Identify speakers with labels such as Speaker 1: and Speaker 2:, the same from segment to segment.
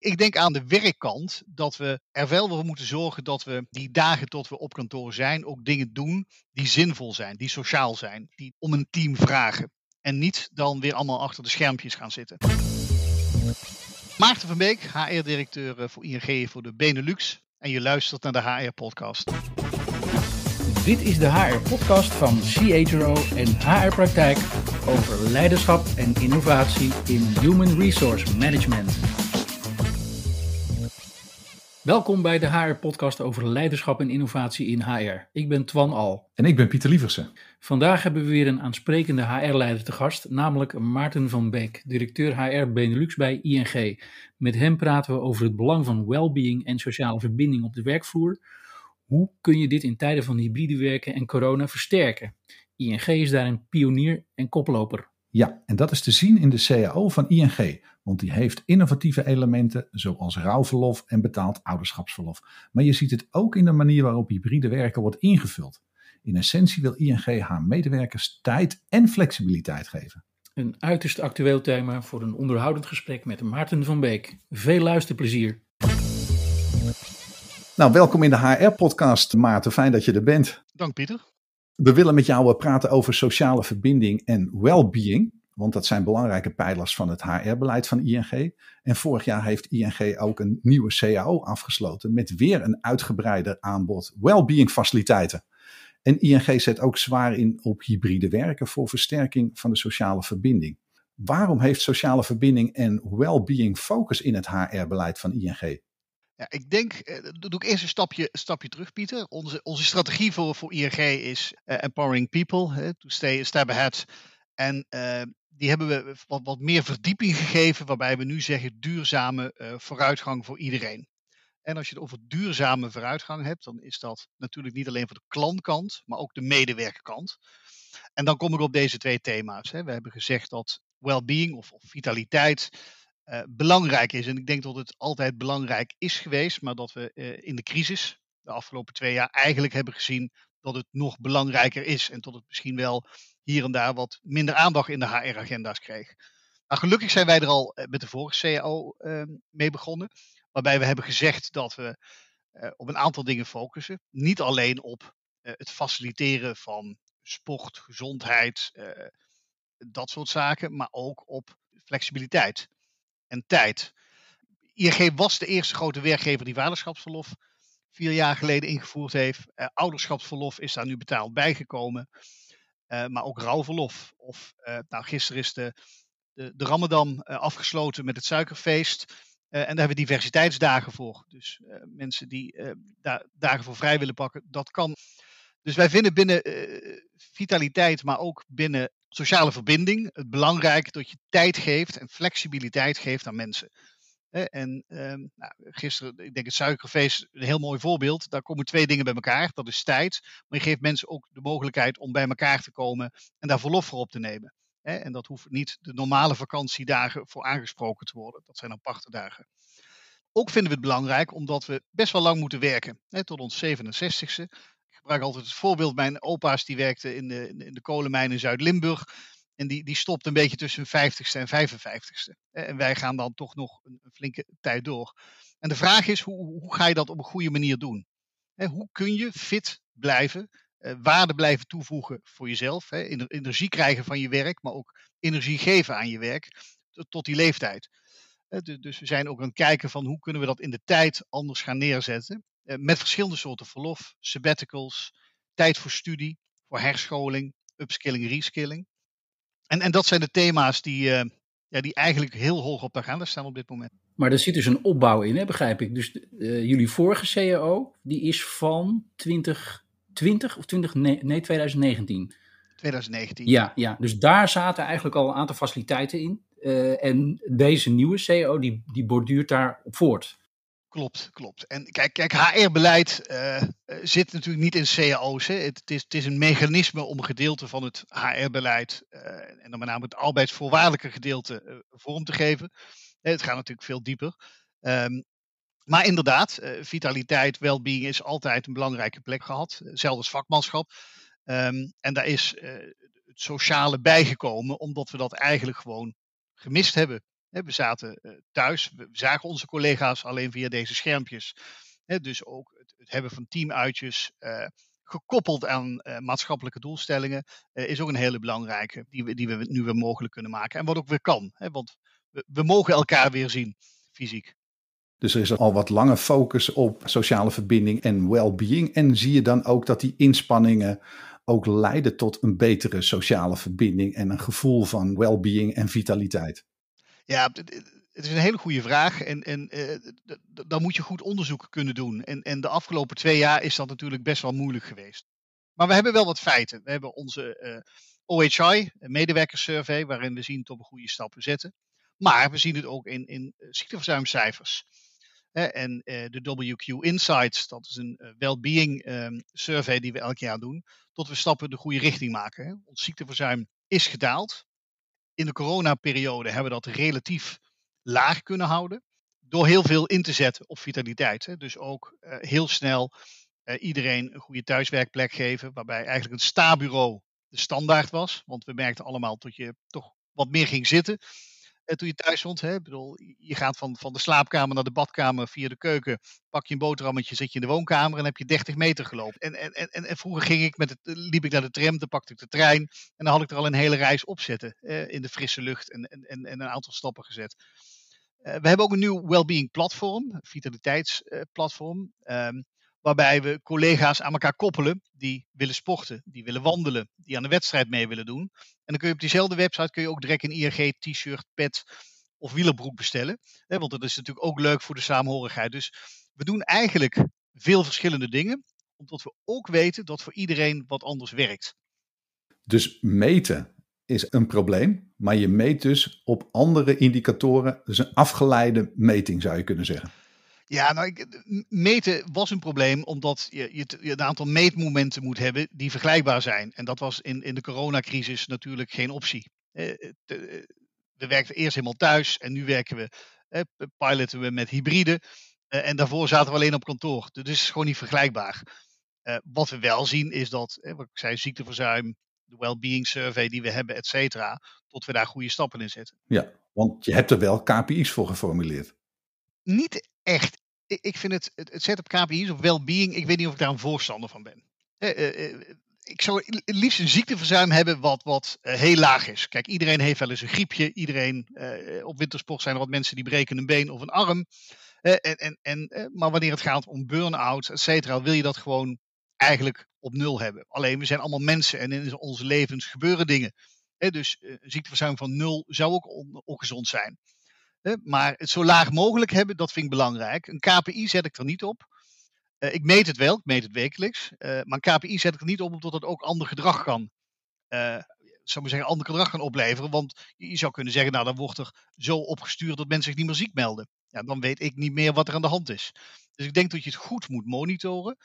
Speaker 1: Ik denk aan de werkkant dat we er wel voor moeten zorgen dat we die dagen tot we op kantoor zijn ook dingen doen die zinvol zijn, die sociaal zijn, die om een team vragen. En niet dan weer allemaal achter de schermpjes gaan zitten. Maarten van Beek, HR-directeur eh, voor ING voor de Benelux. En je luistert naar de HR-podcast.
Speaker 2: Dit is de HR-podcast van CHRO en HR Praktijk over leiderschap en innovatie in Human Resource Management. Welkom bij de HR-podcast over leiderschap en innovatie in HR. Ik ben Twan Al.
Speaker 3: En ik ben Pieter Lieversen.
Speaker 2: Vandaag hebben we weer een aansprekende HR-leider te gast, namelijk Maarten van Beek, directeur HR Benelux bij ING. Met hem praten we over het belang van well-being en sociale verbinding op de werkvloer. Hoe kun je dit in tijden van hybride werken en corona versterken? ING is daarin pionier en koploper.
Speaker 3: Ja, en dat is te zien in de CAO van ING, want die heeft innovatieve elementen zoals rouwverlof en betaald ouderschapsverlof. Maar je ziet het ook in de manier waarop hybride werken wordt ingevuld. In essentie wil ING haar medewerkers tijd en flexibiliteit geven.
Speaker 2: Een uiterst actueel thema voor een onderhoudend gesprek met Maarten van Beek. Veel luisterplezier.
Speaker 3: Nou, welkom in de HR-podcast, Maarten. Fijn dat je er bent.
Speaker 1: Dank Pieter.
Speaker 3: We willen met jou praten over sociale verbinding en well-being. Want dat zijn belangrijke pijlers van het HR-beleid van ING. En vorig jaar heeft ING ook een nieuwe CAO afgesloten met weer een uitgebreider aanbod well-being faciliteiten. En ING zet ook zwaar in op hybride werken voor versterking van de sociale verbinding. Waarom heeft sociale verbinding en well-being focus in het HR-beleid van ING?
Speaker 1: Ja, ik denk, eh, doe ik eerst een stapje, stapje terug, Pieter. Onze, onze strategie voor, voor ING is uh, empowering people, to stay a step ahead. En uh, die hebben we wat, wat meer verdieping gegeven, waarbij we nu zeggen duurzame vooruitgang voor iedereen. En als je het over duurzame vooruitgang hebt, dan is dat natuurlijk niet alleen voor de klantkant, maar ook de medewerkerkant. En dan kom ik op deze twee thema's. Hè. We hebben gezegd dat well-being of vitaliteit uh, belangrijk is. En ik denk dat het altijd belangrijk is geweest, maar dat we uh, in de crisis de afgelopen twee jaar eigenlijk hebben gezien dat het nog belangrijker is. En dat het misschien wel hier en daar wat minder aandacht in de HR-agenda's kreeg. Maar gelukkig zijn wij er al eh, met de vorige CAO uh, mee begonnen. Waarbij we hebben gezegd dat we op een aantal dingen focussen. Niet alleen op het faciliteren van sport, gezondheid, dat soort zaken, maar ook op flexibiliteit en tijd. ING was de eerste grote werkgever die vaderschapsverlof vier jaar geleden ingevoerd heeft. Uh, ouderschapsverlof is daar nu betaald bijgekomen. Uh, maar ook rouwverlof. Of uh, nou, gisteren is de, de, de Ramadan afgesloten met het suikerfeest. en daar hebben we diversiteitsdagen voor. Dus mensen die daar dagen voor vrij willen pakken, dat kan. Dus wij vinden binnen vitaliteit, maar ook binnen sociale verbinding het belangrijk dat je tijd geeft en flexibiliteit geeft aan mensen. En um, nou, gisteren, ik denk het suikerfeest, een heel mooi voorbeeld. Daar komen twee dingen bij elkaar. Dat is tijd, maar je geeft mensen ook de mogelijkheid om bij elkaar te komen en daar verlof voor op te nemen. En dat hoeft niet de normale vakantiedagen voor aangesproken te worden. Dat zijn aparte dagen. Ook vinden we het belangrijk omdat we best wel lang moeten werken. Tot ons 67ste gebruik altijd het voorbeeld. Mijn opa's die werkten in de, in de kolenmijn in Zuid-Limburg. En die, die stopt een beetje tussen hun 50ste en 55ste. En wij gaan dan toch nog een, een flinke tijd door. En de vraag is, hoe, hoe ga je dat op een goede manier doen? Hoe kun je fit blijven, eh, waarde blijven toevoegen voor jezelf, energie krijgen van je werk, maar ook energie geven aan je werk tot die leeftijd. Dus we zijn ook aan het kijken van hoe kunnen we dat in de tijd anders gaan neerzetten. Eh, met verschillende soorten verlof, sabbaticals, tijd voor studie, voor herscholing, upskilling, reskilling. En, en dat zijn de thema's die, uh, ja, die eigenlijk heel hoog op de agenda staan op dit moment.
Speaker 2: Maar er zit dus een opbouw in, hè, begrijp ik. Dus uh, jullie vorige CAO, die is van 2020 of 20, nee, nee 2019.
Speaker 1: 2019.
Speaker 2: Ja, ja, dus daar zaten eigenlijk al een aantal faciliteiten in. Uh, en deze nieuwe CAO, die, die borduurt daar op voort.
Speaker 1: Klopt, klopt. En kijk, kijk HR-beleid uh, zit natuurlijk niet in cao's. Hè. Het, is, het, is, een mechanisme om een gedeelte van het HR-beleid, uh, en dan met name het arbeidsvoorwaardelijke gedeelte, vorm te geven. het gaat natuurlijk veel dieper. Um, maar inderdaad, vitaliteit, well-being is altijd een belangrijke plek gehad. Zelfs vakmanschap. Um, en daar is het sociale bijgekomen, omdat we dat eigenlijk gewoon gemist hebben We zaten thuis, we zagen onze collega's alleen via deze schermpjes. Dus ook het, hebben van teamuitjes, gekoppeld aan maatschappelijke doelstellingen, is ook een hele belangrijke die we, die we nu weer mogelijk kunnen maken. En wat ook weer kan, want we, we mogen elkaar weer zien, fysiek.
Speaker 3: Dus er is al wat lange focus op sociale verbinding en well-being. En zie je dan ook dat die inspanningen ook leiden tot een betere sociale verbinding en een gevoel van well-being en vitaliteit?
Speaker 1: Ja, het is een hele goede vraag. En, en uh, dan moet je goed onderzoek kunnen doen. En, en de afgelopen twee jaar is dat natuurlijk best wel moeilijk geweest. Maar we hebben wel wat feiten. We hebben onze uh, OHI, medewerkerssurvey, waarin we zien dat we goede stappen zetten. Maar we zien het ook in, in ziekteverzuimcijfers. En de WQ Insights, dat is een uh, well-being um, survey die we elk jaar doen, tot we stappen de goede richting maken. Ons ziekteverzuim is gedaald. In de coronaperiode hebben we dat relatief laag kunnen houden. Door heel veel in te zetten op vitaliteit. Hè. Dus ook uh, heel snel iedereen een goede thuiswerkplek geven. Waarbij eigenlijk een sta-bureau de standaard was. Want we merkten allemaal dat je toch wat meer ging zitten. Eh, toen je thuis stond. Hè? Ik bedoel, je gaat van, van de slaapkamer naar de badkamer via de keuken. Pak je een boterhammetje, zit je in de woonkamer en heb je 30 meter gelopen. En, en, en, en vroeger ging ik met het, liep ik naar de tram, dan pakte ik de trein. En dan had ik er al een hele reis op zitten. Eh, in de frisse lucht en, en, en, een aantal stappen gezet. We hebben ook een nieuw wellbeing platform, vitaliteitsplatform. Um, waarbij we collega's aan elkaar koppelen die willen sporten, die willen wandelen, die aan de wedstrijd mee willen doen. En dan kun je op diezelfde website kun je ook direct een IRG t-shirt, pet of wielerbroek bestellen. Hè, want dat is natuurlijk ook leuk voor de saamhorigheid. Dus we doen eigenlijk veel verschillende dingen, omdat we ook weten dat voor iedereen wat anders werkt.
Speaker 3: Dus meten is een probleem, maar je meet dus op andere indicatoren. Dus een afgeleide meting zou je kunnen zeggen.
Speaker 1: Ja, nou, ik, meten was een probleem omdat je, je, je, een aantal meetmomenten moet hebben die vergelijkbaar zijn. En dat was in, in de coronacrisis natuurlijk geen optie. Eh, we werkten eerst helemaal thuis en nu werken we, eh, piloten we met hybride. Eh, en daarvoor zaten we alleen op kantoor. Dus het is gewoon niet vergelijkbaar. Eh, wat we wel zien is dat, eh, wat ik zei, ziekteverzuim, de well-being survey die we hebben, et cetera, tot we daar goede stappen in zetten.
Speaker 3: Ja, want je hebt er wel KPI's voor geformuleerd.
Speaker 1: Niet echt ik vind het, het, op KPI's of well-being, ik weet niet of ik daar een voorstander van ben. Eh, eh, ik zou het liefst een ziekteverzuim hebben wat, wat heel laag is. Kijk, iedereen heeft wel eens een griepje. Iedereen, op wintersport zijn er wat mensen die breken een been of een arm. En, en, en, maar wanneer het gaat om burn-out, et cetera, wil je dat gewoon eigenlijk op nul hebben. Alleen, we zijn allemaal mensen en in onze levens gebeuren dingen. dus een ziekteverzuim van nul zou ook on, ongezond zijn. Maar het zo laag mogelijk hebben, dat vind ik belangrijk. Een KPI zet ik er niet op. Uh, ik meet het wel, ik meet het wekelijks. Uh, maar een KPI zet ik er niet op omdat het ook ander gedrag kan. Uh, zou maar zeggen, ander gedrag kan opleveren. Want je zou kunnen zeggen, nou dan wordt er zo opgestuurd dat mensen zich niet meer ziek melden. Ja, dan weet ik niet meer wat er aan de hand is. Dus ik denk dat je het goed moet monitoren,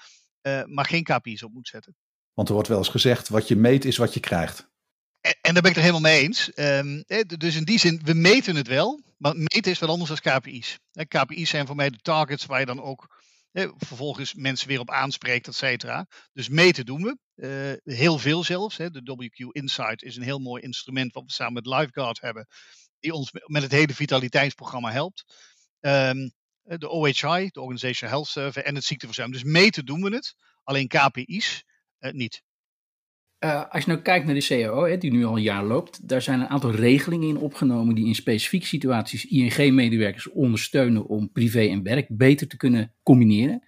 Speaker 1: maar geen KPI's op moet zetten.
Speaker 3: Want er wordt wel eens gezegd, wat je meet is wat je krijgt.
Speaker 1: En, daar ben ik het helemaal mee eens. Um, dus in die zin, we meten het wel. Maar meten is wat anders dan KPI's. KPI's zijn voor mij de targets waar je dan ook vervolgens mensen weer op aanspreekt, et cetera. Dus meten doen we. Uh, heel veel zelfs. De WQ Insight is een heel mooi instrument wat we samen met Lifeguard hebben. Die ons met het hele vitaliteitsprogramma helpt. Um, de OHI, de Organizational Health Survey en het ziekteverzuim. Dus meten doen we het. Alleen KPI's uh, niet.
Speaker 2: Uh, als je nou kijkt naar de CAO, hè, die nu al een jaar loopt, daar zijn een aantal regelingen in opgenomen die in specifieke situaties ING-medewerkers ondersteunen om privé en werk beter te kunnen combineren.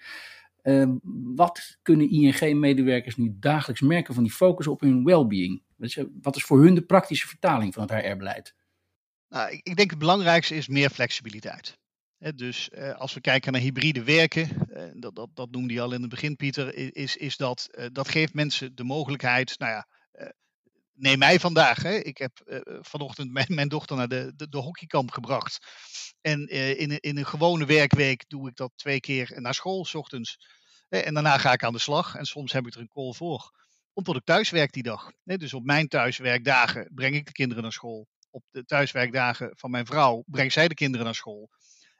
Speaker 2: Uh, wat kunnen ING-medewerkers nu dagelijks merken van die focus op hun well-being? Wat is voor hun de praktische vertaling van het HR-beleid?
Speaker 1: Nou, ik denk het belangrijkste is meer flexibiliteit. Dus uh, als we kijken naar hybride werken, uh, dat, dat, dat noemde je al in het begin, Pieter, is, is dat uh, dat geeft mensen de mogelijkheid. Nou ja, neem mij vandaag. Hè. Ik heb vanochtend mijn, mijn, dochter naar de, de, de hockeykamp gebracht. En in, in een gewone werkweek doe ik dat twee keer naar school, s ochtends. en daarna ga ik aan de slag. En soms heb ik er een call voor. Omdat ik thuis werk die dag. dus op mijn thuiswerkdagen breng ik de kinderen naar school. Op de thuiswerkdagen van mijn vrouw brengt zij de kinderen naar school.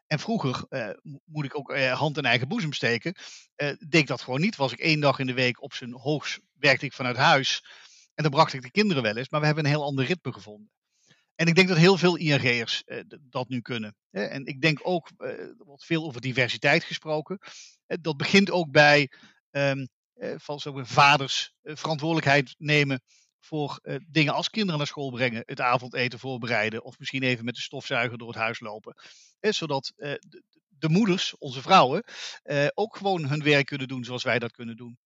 Speaker 1: En vroeger, uh, moet ik ook uh, hand in eigen boezem steken, uh, deed ik dat gewoon niet. Was ik één dag in de week op zijn hoogst, werkte ik vanuit huis. En dan bracht ik de kinderen wel eens, maar we hebben een heel ander ritme gevonden. En ik denk dat heel veel ING'ers dat nu kunnen. En ik denk ook, er wordt veel over diversiteit gesproken. Dat begint ook bij um, van zo vaders verantwoordelijkheid nemen voor dingen als kinderen naar school brengen, het avondeten voorbereiden of misschien even met de stofzuiger door het huis lopen. Zodat de, de, moeders, onze vrouwen, ook gewoon hun werk kunnen doen zoals wij dat kunnen doen.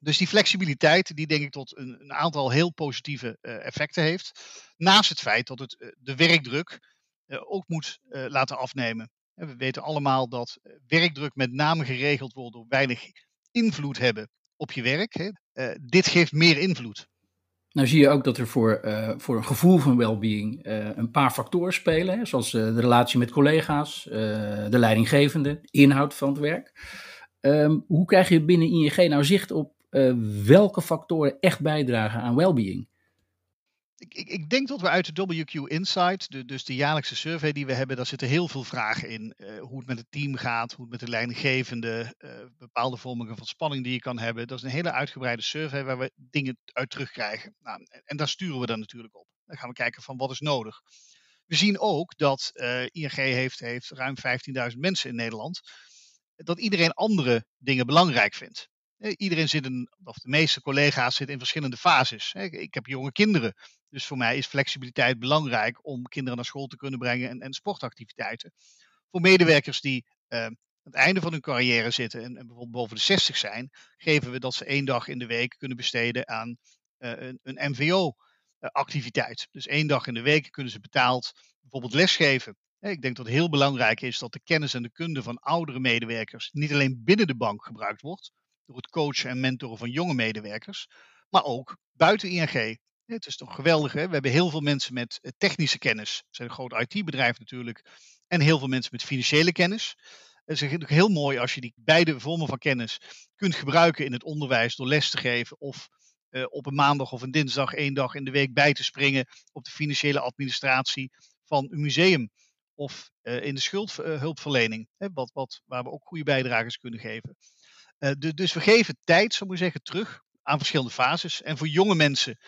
Speaker 1: Dus die flexibiliteit, die denk ik tot een, een aantal heel positieve uh, effecten heeft. Naast het feit dat het de werkdruk ook moet laten afnemen. we weten allemaal dat werkdruk met name geregeld wordt door weinig invloed hebben op je werk. dit geeft meer invloed.
Speaker 2: Nou zie je ook dat er voor, voor een gevoel van well-being een paar factoren spelen. Hè, zoals de relatie met collega's, de leidinggevende, inhoud van het werk. Um, hoe krijg je binnen ING nou zicht op welke factoren echt bijdragen aan well-being?
Speaker 1: Ik, ik, ik, denk dat we uit de WQ Insight, dus de jaarlijkse survey die we hebben, daar zitten heel veel vragen in. Uh, hoe het met het team gaat, hoe het met de leidinggevende, uh, bepaalde vormen van spanning die je kan hebben. Dat is een hele uitgebreide survey waar we dingen uit terugkrijgen. Nou, en daar sturen we dan natuurlijk op. Dan gaan we kijken van wat is nodig. We zien ook dat uh, ING heeft, heeft ruim 15.000 mensen in Nederland. Dat iedereen andere dingen belangrijk vindt. Iedereen zit in, of de meeste collega's zitten in verschillende fases. Ik heb jonge kinderen, dus voor mij is flexibiliteit belangrijk om kinderen naar school te kunnen brengen en, en sportactiviteiten. Voor medewerkers die uh, aan het einde van hun carrière zitten en, bijvoorbeeld boven de 60 zijn, geven we dat ze één dag in de week kunnen besteden aan uh, een, een MVO-activiteit. Dus één dag in de week kunnen ze betaald bijvoorbeeld lesgeven. Ik denk dat het heel belangrijk is dat de kennis en de kunde van oudere medewerkers niet alleen binnen de bank gebruikt wordt, door het coachen en mentoren van jonge medewerkers, maar ook buiten ING. Het is toch geweldig, hè? We hebben heel veel mensen met eh, technische kennis. We zijn een groot IT-bedrijf natuurlijk. En heel veel mensen met financiële kennis. Het is heel mooi als je die beide vormen van kennis kunt gebruiken in het onderwijs door les te geven of uh, op een maandag of een dinsdag één dag in de week bij te springen op de financiële administratie van een museum of uh, in de schuldhulpverlening, wat, wat, waar we ook goede bijdrages kunnen geven. Uh, dus we geven tijd, zou ik zeggen, terug aan verschillende fases. En voor jonge mensen,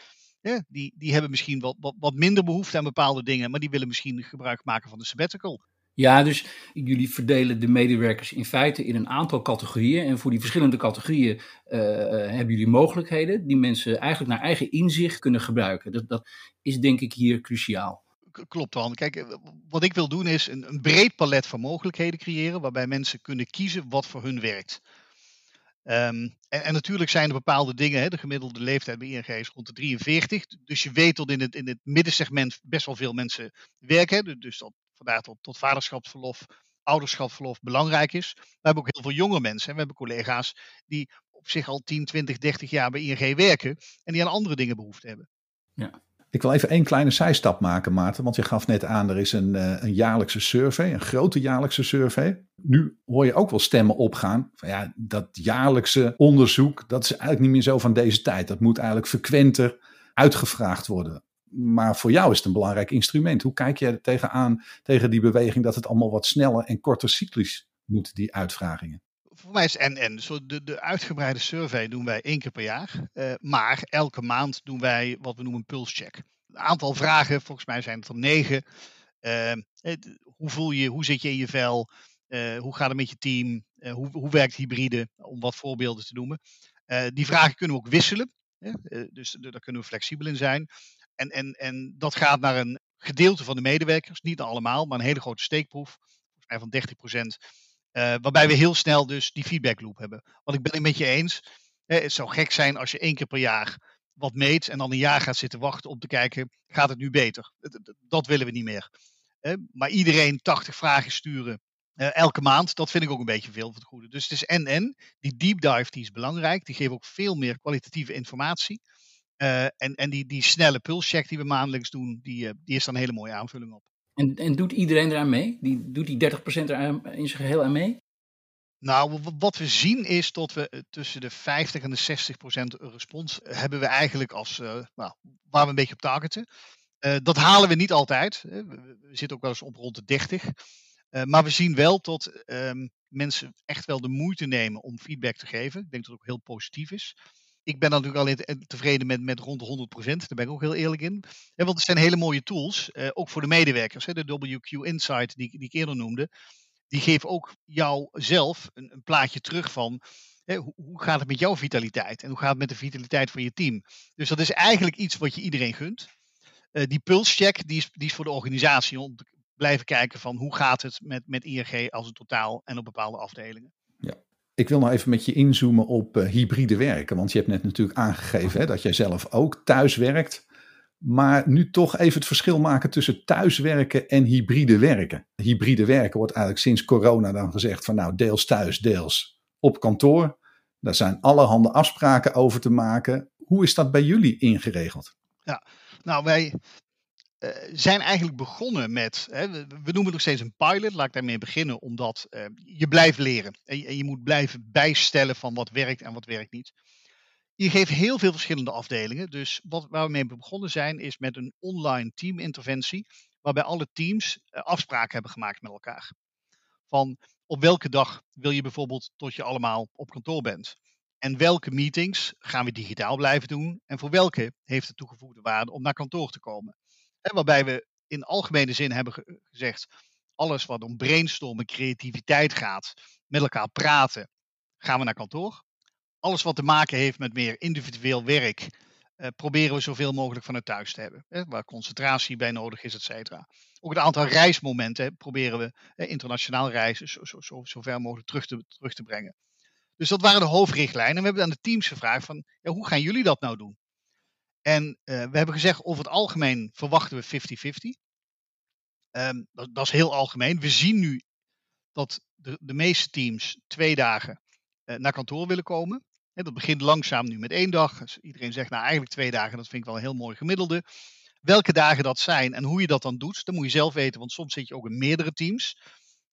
Speaker 1: ja, die, die hebben misschien wat, wat, wat minder behoefte aan bepaalde dingen, maar die willen misschien gebruik maken van de sabbatical.
Speaker 2: Ja, dus jullie verdelen de medewerkers in feite in een aantal categorieën. En voor die verschillende categorieën uh, hebben jullie mogelijkheden die mensen eigenlijk naar eigen inzicht kunnen gebruiken. Dat, dat is denk ik hier cruciaal.
Speaker 1: Klopt dan. Kijk, wat ik wil doen is een, een breed palet van mogelijkheden creëren, waarbij mensen kunnen kiezen wat voor hun werkt. Um, en, en, natuurlijk zijn er bepaalde dingen, hè, de gemiddelde leeftijd bij ING is rond de 43. Dus je weet dat in het, in het middensegment best wel veel mensen werken. Dus dat, vandaar tot, tot vaderschapsverlof, ouderschapsverlof belangrijk is. We hebben ook heel veel jonge mensen. We hebben collega's die op zich al 10, 20, 30 jaar bij ING werken. En die aan andere dingen behoefte hebben.
Speaker 3: Ja. Ik wil even één kleine zijstap maken, Maarten. Want je gaf net aan, er is een, uh, een jaarlijkse survey, een grote jaarlijkse survey. Nu hoor je ook wel stemmen opgaan. Van ja, dat jaarlijkse onderzoek, dat is eigenlijk niet meer zo van deze tijd. Dat moet eigenlijk frequenter uitgevraagd worden. Maar voor jou is het een belangrijk instrument. Hoe kijk je tegenaan tegen die beweging dat het allemaal wat sneller en korter cyclisch moet, die uitvragingen?
Speaker 1: Voor mij is en-en. Zo de, de uitgebreide survey doen wij één keer per jaar. Uh, maar elke maand doen wij wat we noemen een pulscheck. Een aantal vragen, volgens mij zijn het er negen. Uh, hoe voel je, hoe zit je in je vel? Uh, hoe gaat het met je team? hoe, hoe werkt hybride? Om wat voorbeelden te noemen. die vragen kunnen we ook wisselen. dus daar kunnen we flexibel in zijn. En, en, en dat gaat naar een gedeelte van de medewerkers. Niet allemaal, maar een hele grote steekproef. Volgens mij van 30 procent uh, waarbij we heel snel dus die feedback loop hebben. Want ik ben het met je eens. Hè, het zou gek zijn als je één keer per jaar wat meet en dan een jaar gaat zitten wachten om te kijken, gaat het nu beter? Dat willen we niet meer. Maar iedereen 80 vragen sturen uh, elke maand, dat vind ik ook een beetje veel voor het goede. Dus het is en-en. Die deep dive die is belangrijk. Die geven ook veel meer kwalitatieve informatie. Uh, en en die, die snelle pulscheck die we maandelijks doen, die, die is dan een hele mooie aanvulling op.
Speaker 2: En, en doet iedereen eraan mee? Die, doet die 30% er in zijn geheel aan mee?
Speaker 1: Nou, wat we zien is dat we eh, tussen de 50 en de 60 procent respons eh, hebben we eigenlijk als uh, nou, waar we een beetje op targeten. Uh, dat halen we niet altijd. We, zitten ook wel eens op rond de 30. Uh, maar we zien wel dat um, mensen echt wel de moeite nemen om feedback te geven. Ik denk dat het ook heel positief is. Ik ben natuurlijk alleen tevreden met, met rond de 100%. Daar ben ik ook heel eerlijk in. want het zijn hele mooie tools, ook voor de medewerkers. Hè, de WQ Insight die, die ik eerder noemde. Die geeft ook jou zelf een, een plaatje terug van hoe, hoe, gaat het met jouw vitaliteit? En hoe gaat het met de vitaliteit van je team? Dus dat is eigenlijk iets wat je iedereen gunt. Die pulscheck die is, die is voor de organisatie om te blijven kijken van hoe gaat het met, met ING als een totaal en op bepaalde afdelingen.
Speaker 3: Ja. Ik wil nog even met je inzoomen op uh, hybride werken. Want je hebt net natuurlijk aangegeven hè, dat jij zelf ook thuis werkt. Maar nu toch even het verschil maken tussen thuiswerken en hybride werken. Hybride werken wordt eigenlijk sinds corona dan gezegd van nou deels thuis, deels op kantoor. Daar zijn allerhande afspraken over te maken. Hoe is dat bij jullie ingeregeld?
Speaker 1: Ja, nou wij uh, zijn eigenlijk begonnen met, hè, we, noemen het nog steeds een pilot, laat ik daarmee beginnen, omdat uh, je blijft leren. En je, moet blijven bijstellen van wat werkt en wat werkt niet. Je geeft heel veel verschillende afdelingen. Dus wat, waar we mee begonnen zijn, is met een online teaminterventie, waarbij alle teams uh, afspraken hebben gemaakt met elkaar. Van op welke dag wil je bijvoorbeeld tot je allemaal op kantoor bent? En welke meetings gaan we digitaal blijven doen? En voor welke heeft het toegevoegde waarde om naar kantoor te komen? En waarbij we in algemene zin hebben gezegd: alles wat om brainstormen, creativiteit gaat, met elkaar praten, gaan we naar kantoor. Alles wat te maken heeft met meer individueel werk, uh, proberen we zoveel mogelijk vanuit thuis te hebben. Hè, waar concentratie bij nodig is, et cetera. Ook het aantal reismomenten proberen we eh, internationaal reizen zo, zo, ver mogelijk terug te, terug te brengen. Dus dat waren de hoofdrichtlijnen. We hebben aan de teams gevraagd van, ja, hoe gaan jullie dat nou doen? En uh, we hebben gezegd, over het algemeen verwachten we 50-50. Um, ehm, dat, dat, is heel algemeen. We zien nu dat de, de meeste teams twee dagen uh, naar kantoor willen komen. En dat begint langzaam nu met één dag. Dus iedereen zegt nou eigenlijk twee dagen, dat vind ik wel een heel mooi gemiddelde. Welke dagen dat zijn en hoe je dat dan doet, dat moet je zelf weten, want soms zit je ook in meerdere teams.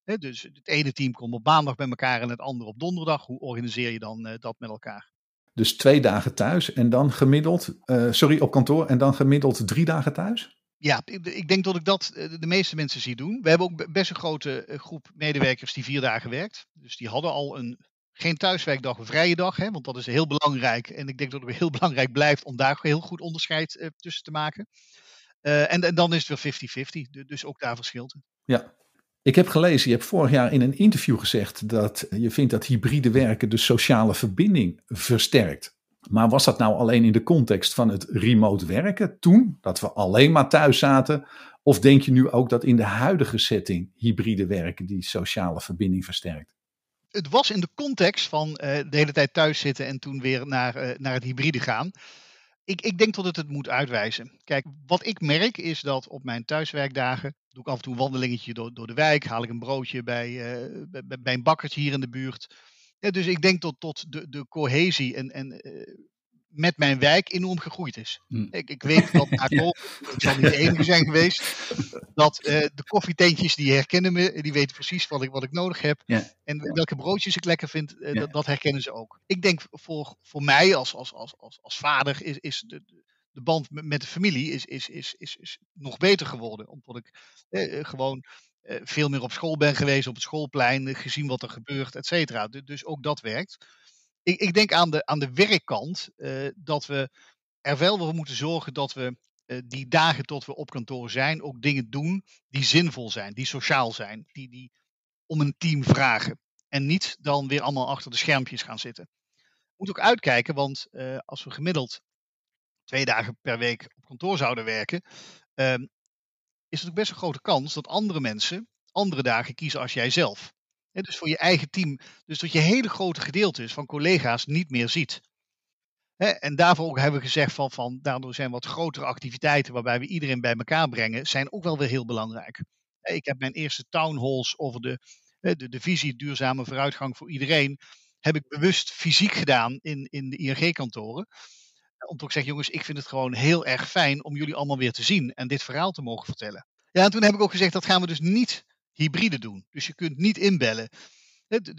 Speaker 1: dus het ene team komt op maandag bij elkaar en het andere op donderdag. Hoe organiseer je dan uh, dat met elkaar?
Speaker 3: Dus twee dagen thuis en dan gemiddeld, uh, sorry, op kantoor en dan gemiddeld drie dagen thuis?
Speaker 1: Ja, ik denk dat ik dat eh, de meeste mensen zie doen. We hebben ook best een grote groep medewerkers die vier dagen werkt. Dus die hadden al een geen thuiswerkdag, een vrije dag, hè, want dat is heel belangrijk. En ik denk dat het heel belangrijk blijft om daar heel goed onderscheid uh, tussen te maken. Uh, en, en, dan is het weer 50-50, dus ook daar verschilt het.
Speaker 3: Ja, ik heb gelezen, je hebt vorig jaar in een interview gezegd dat je vindt dat hybride werken de sociale verbinding versterkt. Maar was dat nou alleen in de context van het remote werken toen, dat we alleen maar thuis zaten? Of denk je nu ook dat in de huidige setting hybride werken die sociale verbinding versterkt?
Speaker 1: het was in de context van uh, de hele tijd thuis zitten en toen weer naar, uh, naar het hybride gaan. Ik, ik denk dat het het moet uitwijzen. Kijk, wat ik merk is dat op mijn thuiswerkdagen doe ik af en toe een wandelingetje door, door de wijk, haal ik een broodje bij, uh, bij, een bakkertje hier in de buurt. Ja, dus ik denk tot, tot de, de cohesie en, en met mijn wijk enorm gegroeid is. Hm. Ik, ik, weet dat na ik zal niet de enige zijn geweest, dat uh, de koffietentjes die herkennen me, die weten precies wat ik, wat ik nodig heb. Ja. En welke broodjes ik lekker vind, uh, ja. dat, dat, herkennen ze ook. Ik denk voor, voor mij als, als, als, als, als vader is, is de, de band met de familie is, is, is, is, is nog beter geworden. Omdat ik eh, gewoon veel meer op school ben geweest, op het schoolplein, gezien wat er gebeurt, et cetera. Dus ook dat werkt ik, ik denk aan de, aan de werkkant uh, dat we er wel voor moeten zorgen dat we uh, die dagen tot we op kantoor zijn ook dingen doen die zinvol zijn, die sociaal zijn, die, die om een team vragen. En niet dan weer allemaal achter de schermpjes gaan zitten. Moet ook uitkijken, want uh, als we gemiddeld twee dagen per week op kantoor zouden werken, ehm, is het ook best een grote kans dat andere mensen andere dagen kiezen als jij dus voor je eigen team. Dus dat je hele grote gedeeltes van collega's niet meer ziet. en daarvoor ook hebben we gezegd van, van daardoor zijn wat grotere activiteiten waarbij we iedereen bij elkaar brengen, zijn ook wel weer heel belangrijk. Ik heb mijn eerste town halls over de, de, de visie duurzame vooruitgang voor iedereen, heb ik bewust fysiek gedaan in, in de ING-kantoren. Om te zeggen, jongens, ik vind het gewoon heel erg fijn om jullie allemaal weer te zien en dit verhaal te mogen vertellen. Ja, en toen heb ik ook gezegd, dat gaan we dus niet hybride doen. Dus je kunt niet inbellen.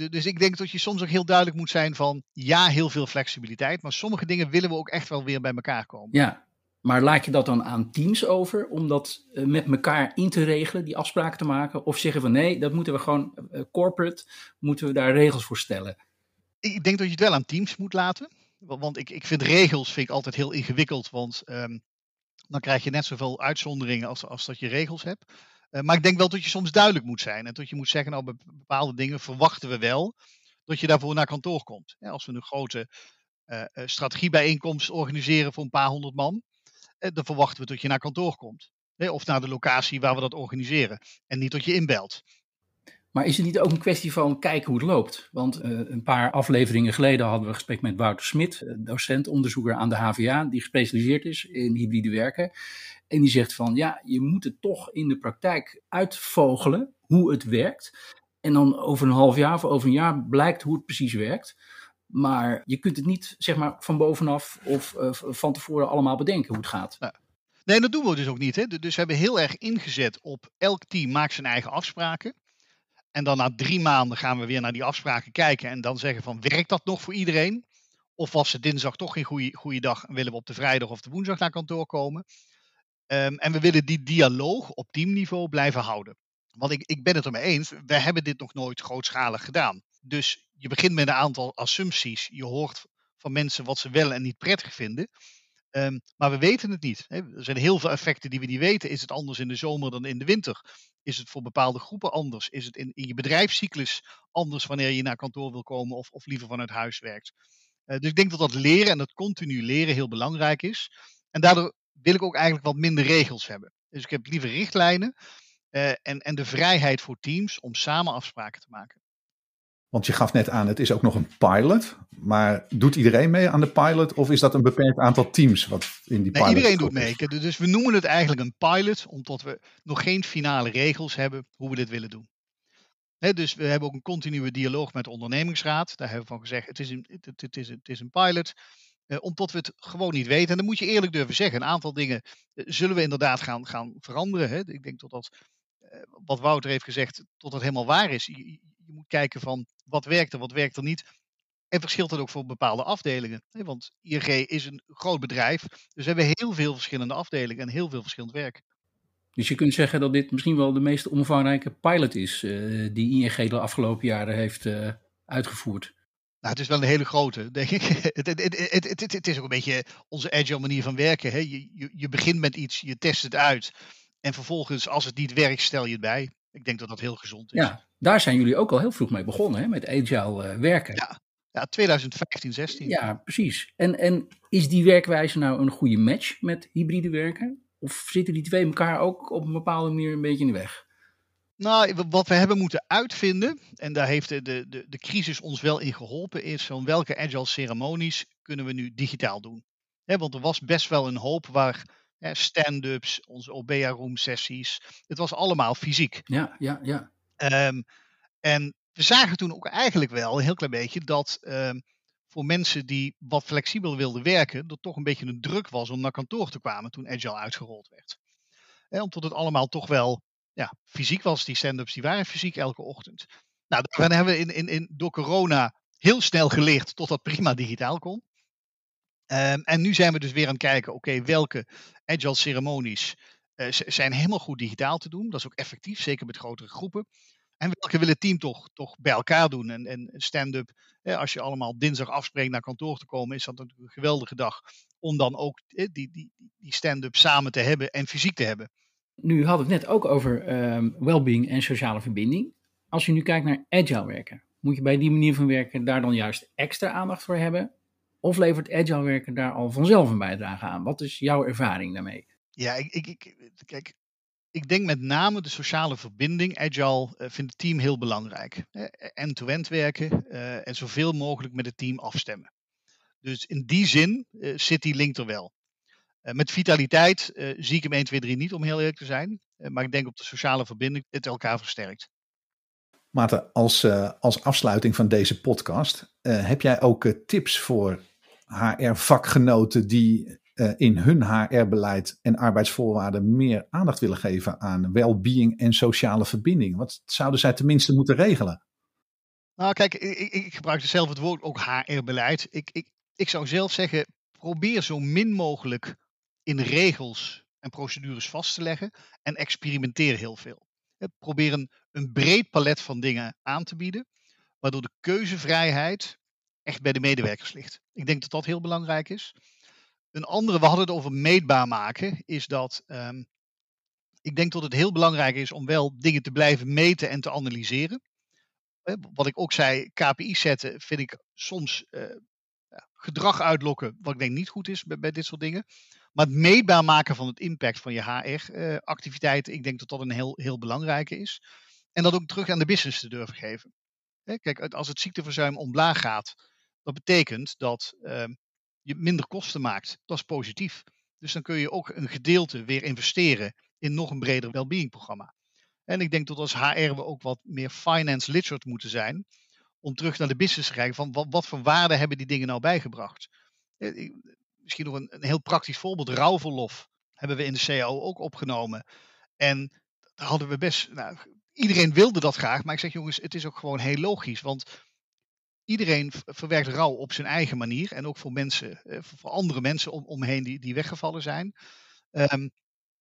Speaker 1: Dus ik denk dat je soms ook heel duidelijk moet zijn van ja, heel veel flexibiliteit, maar sommige dingen willen we ook echt wel weer bij elkaar komen.
Speaker 2: Ja, maar laat je dat dan aan teams over om dat eh, met elkaar in te regelen, die afspraken te maken? Of zeggen van nee, dat moeten we gewoon uh, corporate, moeten we daar regels voor stellen?
Speaker 1: Ik denk dat je het wel aan teams moet laten. Want ik, ik vind regels vind ik altijd heel ingewikkeld. Want ehm, dan krijg je net zoveel uitzonderingen als, als dat je regels hebt. Uh, maar ik denk wel dat je soms duidelijk moet zijn. En dat je moet zeggen, nou, bepaalde dingen verwachten we wel dat je daarvoor naar kantoor komt. Als we een grote uh, strategiebijeenkomst organiseren voor een paar honderd man, dan verwachten we dat je naar kantoor komt. Of naar de locatie waar we dat organiseren. En niet dat je inbelt.
Speaker 2: Maar is het niet ook een kwestie van kijken hoe het loopt? Want een paar afleveringen geleden hadden we een gesprek met Wouter Smit, docent, onderzoeker aan de HVA, die gespecialiseerd is in hybride werken. En die zegt van ja, je moet het toch in de praktijk uitvogelen hoe het werkt. En dan over een half jaar of over een jaar blijkt hoe het precies werkt. Maar je kunt het niet zeg maar van bovenaf of uh, van tevoren allemaal bedenken hoe het gaat.
Speaker 1: Nee, dat doen we dus ook niet. Hè? Dus we hebben heel erg ingezet op elk team maakt zijn eigen afspraken. En dan na drie maanden gaan we weer naar die afspraken kijken en dan zeggen van werkt dat nog voor iedereen? Of was het dinsdag toch geen goede, goede dag en willen we op de vrijdag of de woensdag naar kantoor komen? Um, en we willen die dialoog op teamniveau blijven houden. Want ik, ik ben het ermee eens, we hebben dit nog nooit grootschalig gedaan. Dus je begint met een aantal assumpties. Je hoort van mensen wat ze wel en niet prettig vinden. Um, maar we weten het niet. Er zijn heel veel effecten die we niet weten. Is het anders in de zomer dan in de winter? Is het voor bepaalde groepen anders? Is het in, je bedrijfscyclus anders wanneer je naar kantoor wil komen of, of liever vanuit huis werkt? Uh, dus ik denk dat dat leren en dat continu leren heel belangrijk is. En daardoor wil ik ook eigenlijk wat minder regels hebben. Dus ik heb liever richtlijnen uh, en, en de vrijheid voor teams om samen afspraken te maken.
Speaker 3: Want je gaf net aan, het is ook nog een pilot. Maar doet iedereen mee aan de pilot? Of is dat een beperkt aantal teams wat in die pilot
Speaker 1: nee, iedereen doet mee. Dus we noemen het eigenlijk een pilot, omdat we nog geen finale regels hebben hoe we dit willen doen. He, dus we hebben ook een continue dialoog met de ondernemingsraad. Daar hebben we van gezegd, het is een, het, het is, het is een pilot. Eh, omdat we het gewoon niet weten. En dan moet je eerlijk durven zeggen. Een aantal dingen eh, zullen we inderdaad gaan, gaan veranderen. Hè. Ik denk dat dat, eh, wat Wouter heeft gezegd, tot het helemaal waar is. Je, moet kijken van wat werkt er, wat werkt er niet. En verschilt dat ook voor bepaalde afdelingen. Want ING is een groot bedrijf. Dus we hebben heel veel verschillende afdelingen en heel veel verschillend werk.
Speaker 2: Dus je kunt zeggen dat dit misschien wel de meest omvangrijke pilot is die ING de afgelopen jaren heeft uitgevoerd.
Speaker 1: Nou, het is wel een hele grote, denk ik. Het, het, het, het, is ook een beetje onze agile manier van werken. Hè? Je, je, je begint met iets, je test het uit. En vervolgens, als het niet werkt, stel je het bij. Ik denk dat dat heel gezond is.
Speaker 2: Ja, daar zijn jullie ook al heel vroeg mee begonnen, hè, met agile uh, werken.
Speaker 1: Ja, ja 2015, 16.
Speaker 2: Ja, precies. En, en is die werkwijze nou een goede match met hybride werken? Of zitten die twee elkaar ook op een bepaalde manier een beetje in de weg?
Speaker 1: Nou, wat we hebben moeten uitvinden, en daar heeft de, de, de crisis ons wel in geholpen, is van welke agile ceremonies kunnen we nu digitaal doen. He, want er was best wel een hoop waar stand-ups, onze OBEA room sessies, het was allemaal fysiek.
Speaker 2: Ja, ja, ja.
Speaker 1: Um, en we zagen toen ook eigenlijk wel een heel klein beetje dat um, voor mensen die wat flexibel wilden werken, er toch een beetje een druk was om naar kantoor te komen toen Agile uitgerold werd. En omdat het allemaal toch wel ja, fysiek was, die stand-ups die waren fysiek elke ochtend. Nou, dan hebben we in, in, in, door corona heel snel geleerd tot dat prima digitaal kon. Um, en nu zijn we dus weer aan het kijken, oké, welke agile ceremonies uh, zijn helemaal goed digitaal te doen. Dat is ook effectief, zeker met grotere groepen. En welke wil het team toch, toch bij elkaar doen? En, en stand-up, als je allemaal dinsdag afspreekt naar kantoor te komen, is dat natuurlijk een geweldige dag om dan ook die, die, die stand-up samen te hebben en fysiek te hebben.
Speaker 2: Nu hadden we het net ook over um, well-being en sociale verbinding. Als je nu kijkt naar agile werken, moet je bij die manier van werken daar dan juist extra aandacht voor hebben? Of levert agile werken daar al vanzelf een bijdrage aan? Wat is jouw ervaring daarmee?
Speaker 1: Ja, ik, ik, ik kijk, ik denk met name de sociale verbinding. Agile uh, vindt het team heel belangrijk. End-to-end werken uh, en zoveel mogelijk met het team afstemmen. Dus in die zin uh, zit die link er wel. Met vitaliteit zie ik hem 1, 2, 3 niet, om heel eerlijk te zijn. maar ik denk op de sociale verbinding het elkaar versterkt.
Speaker 3: Maarten, als, als afsluiting van deze podcast, heb jij ook tips voor HR-vakgenoten die in hun HR-beleid en arbeidsvoorwaarden meer aandacht willen geven aan well-being en sociale verbinding? Wat zouden zij tenminste moeten regelen?
Speaker 1: Nou, kijk, ik, ik gebruik zelf het woord ook HR-beleid. Ik, ik, ik zou zelf zeggen, probeer zo min mogelijk in regels en procedures vast te leggen en experimenteer heel veel. Probeer een, een breed palet van dingen aan te bieden, waardoor de keuzevrijheid echt bij de medewerkers ligt. Ik denk dat dat heel belangrijk is. Een andere, we hadden het over meetbaar maken, is dat ehm, ik denk dat het heel belangrijk is om wel dingen te blijven meten en te analyseren. Wat ik ook zei, KPI's zetten vind ik soms uh, gedrag uitlokken, wat ik denk niet goed is bij, dit soort dingen. Maar het meetbaar maken van het impact van je HR-activiteiten, ik denk dat dat een heel, heel belangrijke is. En dat ook terug aan de business te durven geven. Kijk, als het ziekteverzuim omlaag gaat, dat betekent dat ehm, je minder kosten maakt. Dat is positief. Dus dan kun je ook een gedeelte weer investeren in nog een breder wellbeing programma. En ik denk dat als HR we ook wat meer finance literate moeten zijn. Om terug naar de business te kijken van wat, wat voor waarde hebben die dingen nou bijgebracht. Misschien nog een, een heel praktisch voorbeeld. Rouwverlof hebben we in de CAO ook opgenomen. En daar hadden we best, nou, iedereen wilde dat graag. Maar ik zeg jongens, het is ook gewoon heel logisch. Want iedereen verwerkt rouw op zijn eigen manier. En ook voor mensen, eh, voor andere mensen om, omheen die, die weggevallen zijn. Um,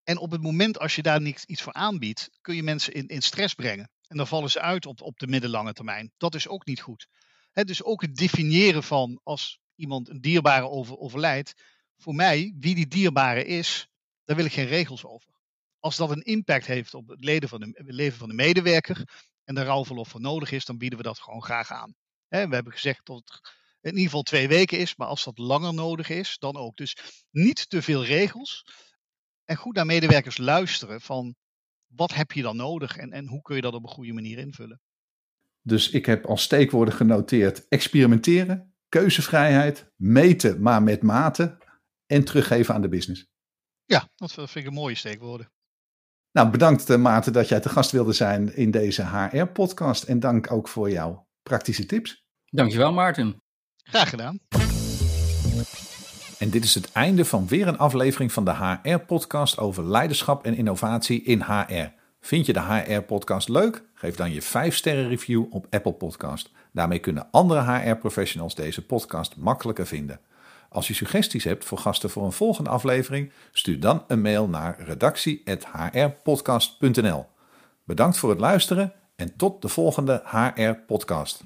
Speaker 1: en op het moment als je daar niets, iets voor aanbiedt, kun je mensen in, in stress brengen. En dan vallen ze uit op, op de middellange termijn. Dat is ook niet goed. dus ook het definiëren van als iemand een dierbare over, overlijdt. Voor mij, wie die dierbare is, daar wil ik geen regels over. Als dat een impact heeft op het, van de, leven van de medewerker en de rouwverlof voor nodig is, dan bieden we dat gewoon graag aan. we hebben gezegd dat het in ieder geval twee weken is, maar als dat langer nodig is, dan ook. Dus niet te veel regels en goed naar medewerkers luisteren van wat heb je dan nodig en, en hoe kun je dat op een goede manier invullen.
Speaker 3: Dus ik heb als steekwoorden genoteerd experimenteren, keuzevrijheid, meten maar met mate en teruggeven aan de business.
Speaker 1: Ja, dat vind ik een mooie steekwoorden.
Speaker 3: Nou, bedankt eh, Maarten dat jij te gast wilde zijn in deze HR-podcast en dank ook voor jouw praktische tips.
Speaker 2: Dankjewel Maarten.
Speaker 1: Graag gedaan.
Speaker 3: En dit is het einde van weer een aflevering van de HR-podcast over leiderschap en innovatie in HR. Vind je de HR-podcast leuk? Geef dan je 5-sterren review op Apple Podcast. Daarmee kunnen andere HR-professionals deze podcast makkelijker vinden. Als je suggesties hebt voor gasten voor een volgende aflevering, stuur dan een mail naar redactie.hrpodcast.nl. Bedankt voor het luisteren en tot de volgende HR-podcast.